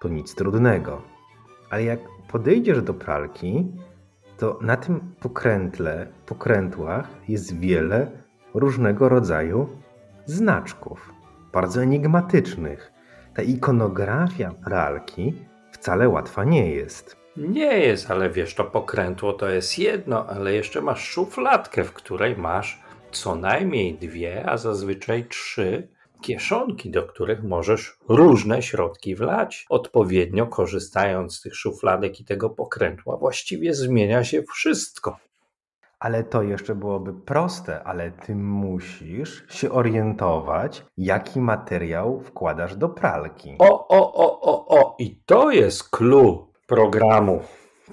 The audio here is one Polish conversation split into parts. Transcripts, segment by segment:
to nic trudnego. Ale jak podejdziesz do pralki, to na tym pokrętle, pokrętłach jest wiele różnego rodzaju znaczków, bardzo enigmatycznych. Ta ikonografia pralki wcale łatwa nie jest. Nie jest, ale wiesz, to pokrętło to jest jedno, ale jeszcze masz szufladkę, w której masz co najmniej dwie, a zazwyczaj trzy kieszonki, do których możesz różne środki wlać. Odpowiednio korzystając z tych szufladek i tego pokrętła, właściwie zmienia się wszystko. Ale to jeszcze byłoby proste, ale ty musisz się orientować, jaki materiał wkładasz do pralki. O, o, o, o, o, i to jest clue programu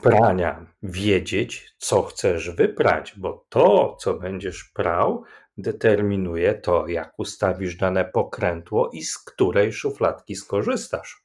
prania. Wiedzieć, co chcesz wyprać, bo to, co będziesz prał, determinuje to, jak ustawisz dane pokrętło i z której szufladki skorzystasz.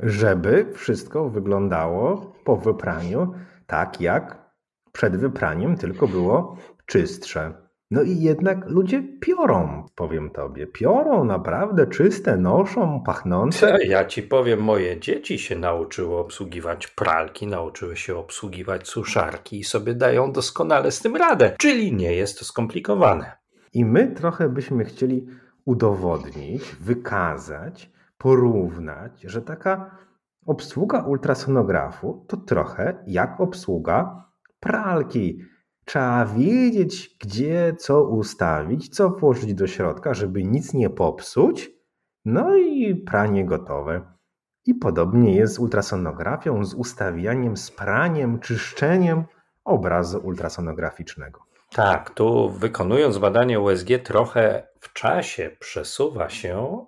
Żeby wszystko wyglądało po wypraniu tak, jak przed wypraniem, tylko było czystsze. No i jednak ludzie piorą, powiem tobie. Piorą naprawdę czyste, noszą, pachnące. Ja ci powiem, moje dzieci się nauczyły obsługiwać pralki, nauczyły się obsługiwać suszarki i sobie dają doskonale z tym radę. Czyli nie jest to skomplikowane. I my trochę byśmy chcieli udowodnić, wykazać, porównać, że taka obsługa ultrasonografu to trochę jak obsługa pralki. Trzeba wiedzieć, gdzie co ustawić, co włożyć do środka, żeby nic nie popsuć. No i pranie gotowe. I podobnie jest z ultrasonografią, z ustawianiem, z praniem, czyszczeniem obrazu ultrasonograficznego. Tak, tu wykonując badanie USG trochę w czasie przesuwa się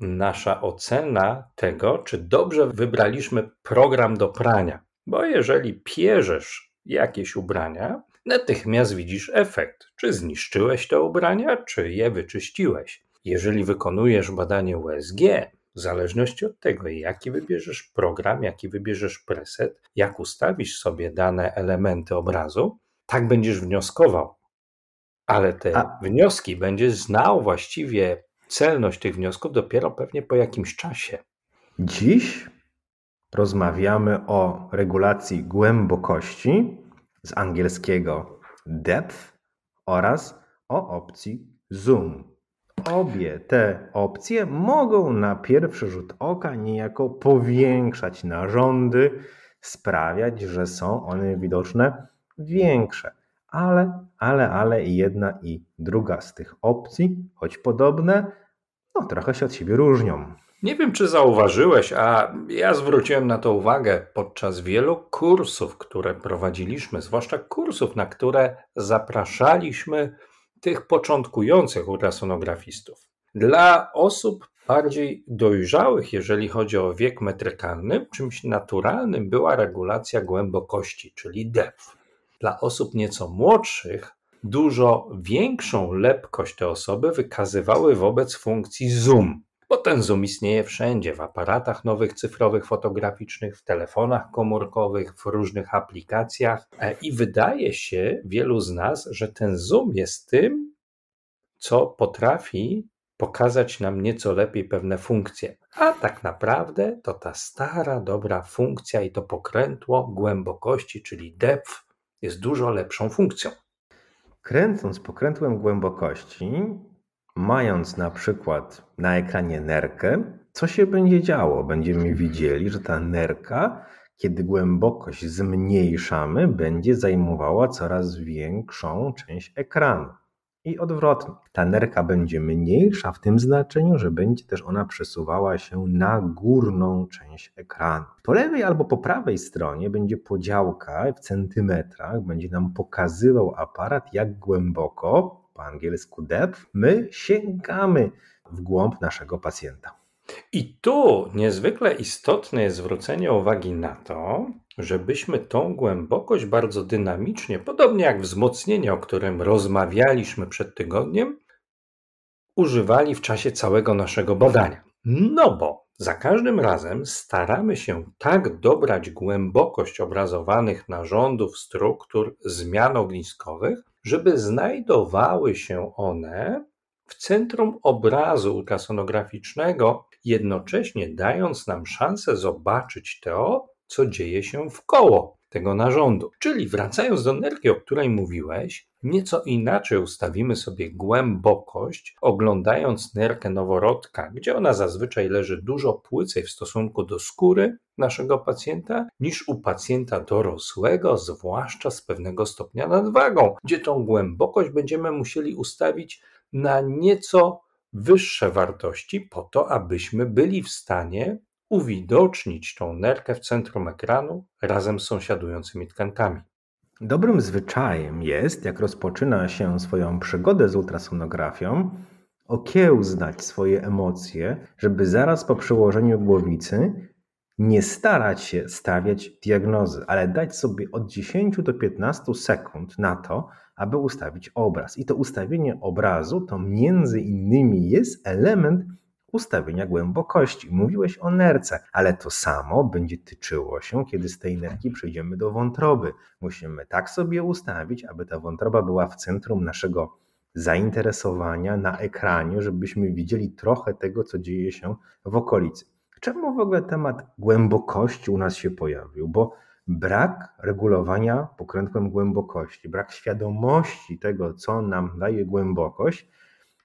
nasza ocena tego, czy dobrze wybraliśmy program do prania. Bo jeżeli pierzesz jakieś ubrania, natychmiast widzisz efekt. Czy zniszczyłeś te ubrania, czy je wyczyściłeś. Jeżeli wykonujesz badanie USG, w zależności od tego, jaki wybierzesz program, jaki wybierzesz preset, jak ustawisz sobie dane elementy obrazu, tak będziesz wnioskował. Ale te A... wnioski będziesz znał właściwie celność tych wniosków dopiero pewnie po jakimś czasie. Dziś rozmawiamy o regulacji głębokości z angielskiego depth oraz o opcji zoom. Obie te opcje mogą na pierwszy rzut oka niejako powiększać narządy, sprawiać, że są one widoczne większe. Ale, ale, ale jedna i druga z tych opcji, choć podobne, no trochę się od siebie różnią. Nie wiem, czy zauważyłeś, a ja zwróciłem na to uwagę podczas wielu kursów, które prowadziliśmy, zwłaszcza kursów, na które zapraszaliśmy tych początkujących ultrasonografistów. Dla osób bardziej dojrzałych, jeżeli chodzi o wiek metrykalny, czymś naturalnym była regulacja głębokości, czyli depth. Dla osób nieco młodszych dużo większą lepkość te osoby wykazywały wobec funkcji zoom, bo ten zoom istnieje wszędzie w aparatach nowych cyfrowych, fotograficznych, w telefonach komórkowych, w różnych aplikacjach e, i wydaje się wielu z nas, że ten zoom jest tym, co potrafi pokazać nam nieco lepiej pewne funkcje. A tak naprawdę to ta stara, dobra funkcja i to pokrętło głębokości, czyli depth, jest dużo lepszą funkcją. Kręcąc pokrętłem głębokości, mając na przykład na ekranie nerkę, co się będzie działo? Będziemy widzieli, że ta nerka, kiedy głębokość zmniejszamy, będzie zajmowała coraz większą część ekranu. I odwrotnie. Ta nerka będzie mniejsza w tym znaczeniu, że będzie też ona przesuwała się na górną część ekranu. Po lewej albo po prawej stronie będzie podziałka w centymetrach, będzie nam pokazywał aparat, jak głęboko, po angielsku depth, my sięgamy w głąb naszego pacjenta. I tu niezwykle istotne jest zwrócenie uwagi na to, żebyśmy tą głębokość bardzo dynamicznie, podobnie jak wzmocnienie, o którym rozmawialiśmy przed tygodniem, używali w czasie całego naszego badania. No bo za każdym razem staramy się tak dobrać głębokość obrazowanych narządów, struktur, zmian ogniskowych, żeby znajdowały się one w centrum obrazu ultrasonograficznego, jednocześnie dając nam szansę zobaczyć to, co dzieje się w koło tego narządu. Czyli wracając do nerki, o której mówiłeś, nieco inaczej ustawimy sobie głębokość, oglądając nerkę noworodka, gdzie ona zazwyczaj leży dużo płycej w stosunku do skóry naszego pacjenta, niż u pacjenta dorosłego, zwłaszcza z pewnego stopnia nadwagą, gdzie tą głębokość będziemy musieli ustawić na nieco wyższe wartości, po to, abyśmy byli w stanie uwidocznić tą nerkę w centrum ekranu razem z sąsiadującymi tkankami. Dobrym zwyczajem jest, jak rozpoczyna się swoją przygodę z ultrasonografią, okiełznać swoje emocje, żeby zaraz po przełożeniu głowicy nie starać się stawiać diagnozy, ale dać sobie od 10 do 15 sekund na to, aby ustawić obraz. I to ustawienie obrazu to między innymi jest element ustawienia głębokości. Mówiłeś o nerce, ale to samo będzie tyczyło się, kiedy z tej nerki przejdziemy do wątroby. Musimy tak sobie ustawić, aby ta wątroba była w centrum naszego zainteresowania na ekranie, żebyśmy widzieli trochę tego, co dzieje się w okolicy. Czemu w ogóle temat głębokości u nas się pojawił? Bo brak regulowania pokrętłem głębokości, brak świadomości tego, co nam daje głębokość,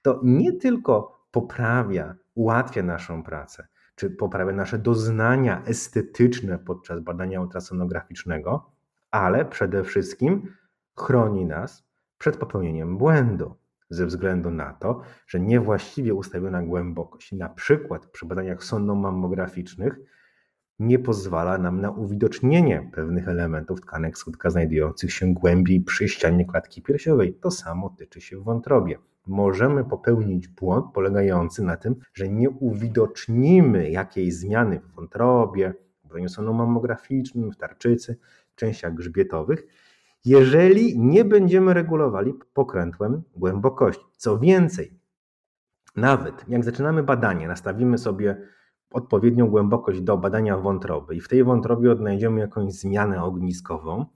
to nie tylko poprawia ułatwia naszą pracę, czy poprawia nasze doznania estetyczne podczas badania ultrasonograficznego, ale przede wszystkim chroni nas przed popełnieniem błędu ze względu na to, że niewłaściwie ustawiona głębokość, na przykład przy badaniach sonnomammograficznych, nie pozwala nam na uwidocznienie pewnych elementów tkanek skutka znajdujących się głębiej przy ścianie klatki piersiowej. To samo tyczy się w wątrobie możemy popełnić błąd polegający na tym, że nie uwidocznimy jakiejś zmiany w wątrobie, w broniosonu mammograficznym, w tarczycy, w częściach grzbietowych, jeżeli nie będziemy regulowali pokrętłem głębokości. Co więcej, nawet jak zaczynamy badanie, nastawimy sobie odpowiednią głębokość do badania wątroby i w tej wątrobie odnajdziemy jakąś zmianę ogniskową,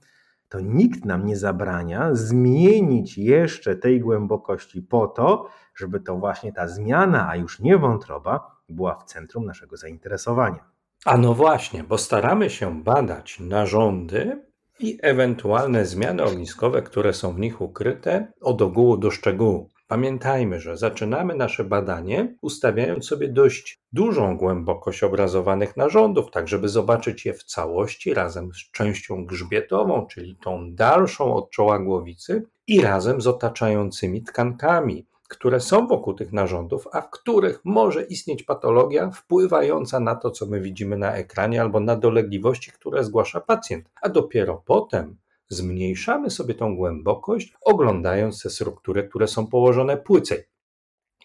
to nikt nam nie zabrania zmienić jeszcze tej głębokości po to, żeby to właśnie ta zmiana, a już nie wątroba, była w centrum naszego zainteresowania. A no właśnie, bo staramy się badać narządy i ewentualne zmiany ogniskowe, które są w nich ukryte, od ogółu do szczegółu. Pamiętajmy, że zaczynamy nasze badanie ustawiając sobie dość dużą głębokość obrazowanych narządów, tak żeby zobaczyć je w całości razem z częścią grzbietową, czyli tą dalszą od czoła głowicy i razem z otaczającymi tkankami, które są wokół tych narządów, a w których może istnieć patologia wpływająca na to, co my widzimy na ekranie, albo na dolegliwości, które zgłasza pacjent. A dopiero potem zmniejszamy sobie tą głębokość, oglądając te struktury, które są położone płycej.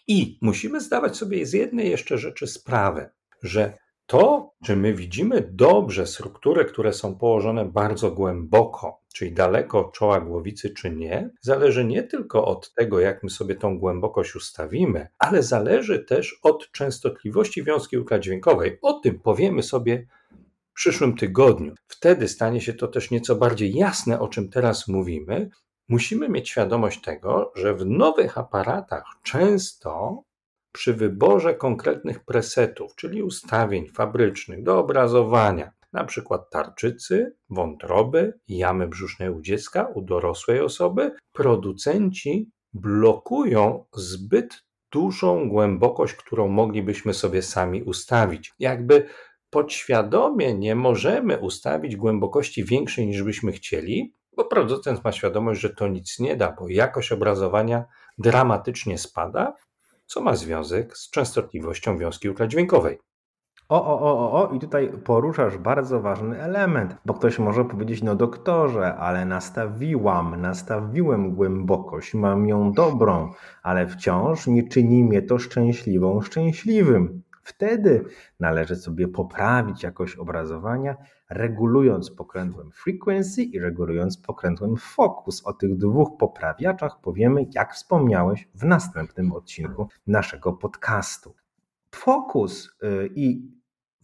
I musimy zdawać sobie z jednej jeszcze rzeczy sprawę, że to, czy my widzimy dobrze struktury, które są położone bardzo głęboko, czyli daleko od czoła głowicy, czy nie, zależy nie tylko od tego, jak my sobie tą głębokość ustawimy, ale zależy też od częstotliwości wiązki ultradźwiękowej. O tym powiemy sobie przyszłym tygodniu. Wtedy stanie się to też nieco bardziej jasne, o czym teraz mówimy. Musimy mieć świadomość tego, że w nowych aparatach często przy wyborze konkretnych presetów, czyli ustawień fabrycznych do obrazowania, na przykład tarczycy, wątroby, jamy brzusznej u dziecka, u dorosłej osoby, producenci blokują zbyt dużą głębokość, którą moglibyśmy sobie sami ustawić. Jakby podświadomie nie możemy ustawić głębokości większej niż byśmy chcieli, bo producent ma świadomość, że to nic nie da, bo jakość obrazowania dramatycznie spada, co ma związek z częstotliwością wiązki ultradźwiękowej. O, o, o, o, i tutaj poruszasz bardzo ważny element, bo ktoś może powiedzieć, no doktorze, ale nastawiłam, nastawiłem głębokość, mam ją dobrą, ale wciąż nie czyni mnie to szczęśliwą, szczęśliwym. Wtedy należy sobie poprawić jakość obrazowania, regulując pokrętłem frequency i regulując pokrętłem focus. O tych dwóch poprawiaczach powiemy, jak wspomniałeś, w następnym odcinku naszego podcastu. Focus y, i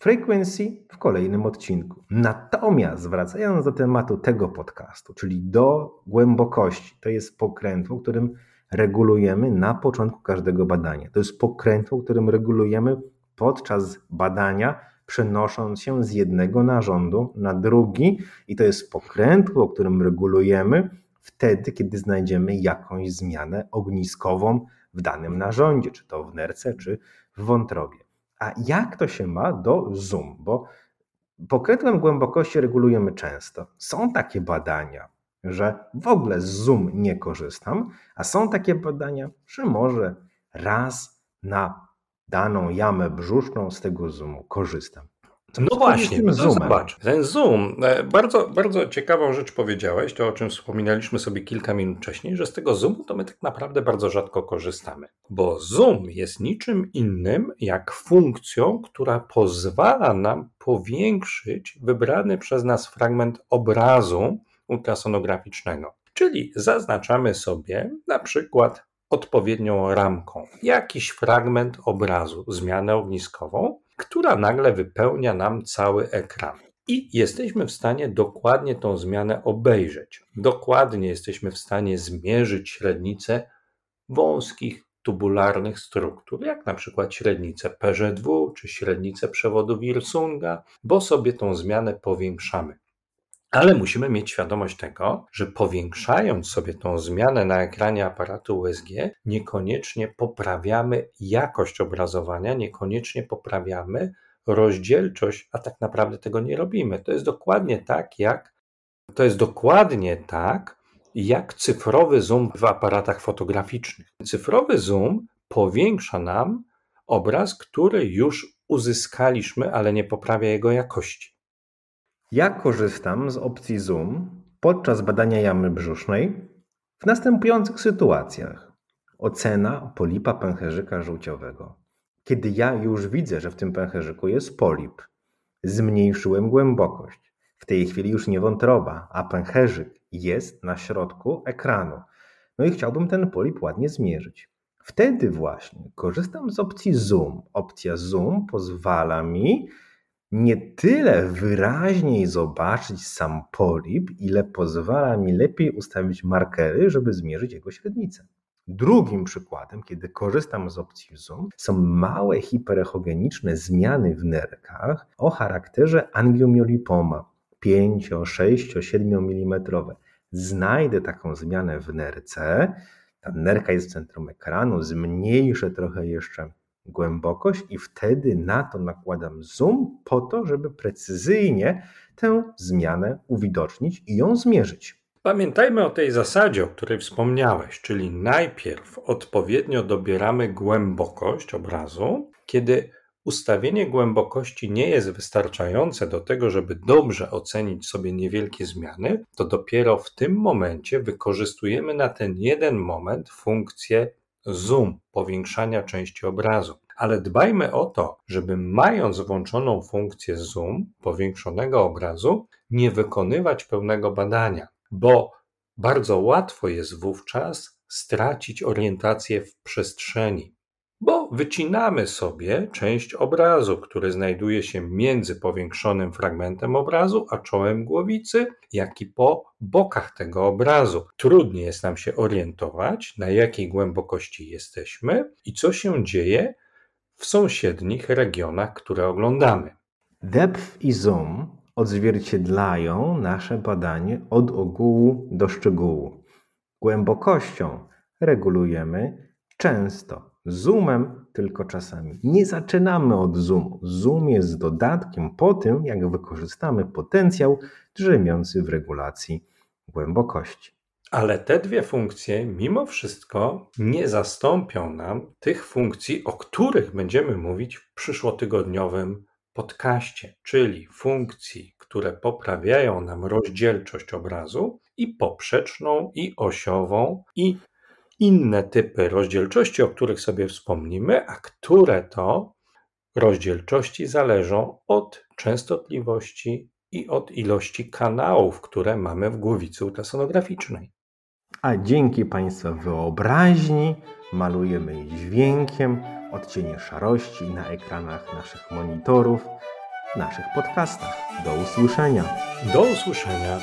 frequency w kolejnym odcinku. Natomiast wracając do tematu tego podcastu, czyli do głębokości, to jest pokrętło, którym regulujemy na początku każdego badania. To jest pokrętło, którym regulujemy podczas badania, przenosząc się z jednego narządu na drugi, i to jest pokrętło, którym regulujemy wtedy, kiedy znajdziemy jakąś zmianę ogniskową w danym narządzie, czy to w nerce, czy w wątrobie. A jak to się ma do zoom? Bo pokrętłem głębokości regulujemy często. Są takie badania, że w ogóle z zoom nie korzystam, a są takie badania, że może raz na daną jamę brzuszną z tego zoomu korzystam. No właśnie, no zobacz, ten zoom, e, bardzo, bardzo ciekawą rzecz powiedziałeś, to o czym wspominaliśmy sobie kilka minut wcześniej, że z tego zoomu to my tak naprawdę bardzo rzadko korzystamy, bo zoom jest niczym innym jak funkcją, która pozwala nam powiększyć wybrany przez nas fragment obrazu ultrasonograficznego. Czyli zaznaczamy sobie na przykład odpowiednią ramką jakiś fragment obrazu, zmianę ogniskową, która nagle wypełnia nam cały ekran. I jesteśmy w stanie dokładnie tą zmianę obejrzeć. Dokładnie jesteśmy w stanie zmierzyć średnicę wąskich, tubularnych struktur, jak na przykład średnicę PŻW czy średnicę przewodu Wilsunga, bo sobie tą zmianę powiększamy. Ale musimy mieć świadomość tego, że powiększając sobie tą zmianę na ekranie aparatu USG, niekoniecznie poprawiamy jakość obrazowania, niekoniecznie poprawiamy rozdzielczość, a tak naprawdę tego nie robimy. To jest dokładnie tak, jak to jest dokładnie tak, jak cyfrowy zoom w aparatach fotograficznych. Cyfrowy zoom powiększa nam obraz, który już uzyskaliśmy, ale nie poprawia jego jakości. Ja korzystam z opcji Zoom podczas badania jamy brzusznej w następujących sytuacjach. Ocena polipa pęcherzyka żółciowego. Kiedy ja już widzę, że w tym pęcherzyku jest polip, zmniejszyłem głębokość. W tej chwili już nie wątroba, a pęcherzyk jest na środku ekranu. No i chciałbym ten polip ładnie zmierzyć. Wtedy właśnie korzystam z opcji Zoom. Opcja Zoom pozwala mi nie tyle wyraźniej zobaczyć sam polip, ile pozwala mi lepiej ustawić markery, żeby zmierzyć jego średnicę. Drugim przykładem, kiedy korzystam z opcji zoom, są małe hiperechogeniczne zmiany w nerkach o charakterze angiomiolipoma 5, 6, 7 mm. Znajdę taką zmianę w nerce, ta nerka jest w centrum ekranu, zmniejszę trochę jeszcze głębokość i wtedy na to nakładam zoom po to, żeby precyzyjnie tę zmianę uwidocznić i ją zmierzyć. Pamiętajmy o tej zasadzie, o której wspomniałeś, czyli najpierw odpowiednio dobieramy głębokość obrazu, kiedy ustawienie głębokości nie jest wystarczające do tego, żeby dobrze ocenić sobie niewielkie zmiany, to dopiero w tym momencie wykorzystujemy na ten jeden moment funkcję zoom, powiększania części obrazu. Ale dbajmy o to, żeby mając włączoną funkcję zoom, powiększonego obrazu, nie wykonywać pełnego badania, bo bardzo łatwo jest wówczas stracić orientację w przestrzeni bo wycinamy sobie część obrazu, który znajduje się między powiększonym fragmentem obrazu a czołem głowicy, jak i po bokach tego obrazu. Trudniej jest nam się orientować, na jakiej głębokości jesteśmy i co się dzieje w sąsiednich regionach, które oglądamy. Depth i zoom odzwierciedlają nasze badanie od ogółu do szczegółu. Głębokością regulujemy często Zoomem tylko czasami. Nie zaczynamy od zoomu. Zoom jest dodatkiem po tym, jak wykorzystamy potencjał drzemiący w regulacji głębokości. Ale te dwie funkcje, mimo wszystko, nie zastąpią nam tych funkcji, o których będziemy mówić w przyszłotygodniowym podcaście, czyli funkcji, które poprawiają nam rozdzielczość obrazu i poprzeczną, i osiową, i inne typy rozdzielczości, o których sobie wspomnimy, a które to rozdzielczości zależą od częstotliwości i od ilości kanałów, które mamy w głowicy ultrasonograficznej. A dzięki Państwa wyobraźni malujemy dźwiękiem odcienie szarości na ekranach naszych monitorów, naszych podcastach. Do usłyszenia. Do usłyszenia.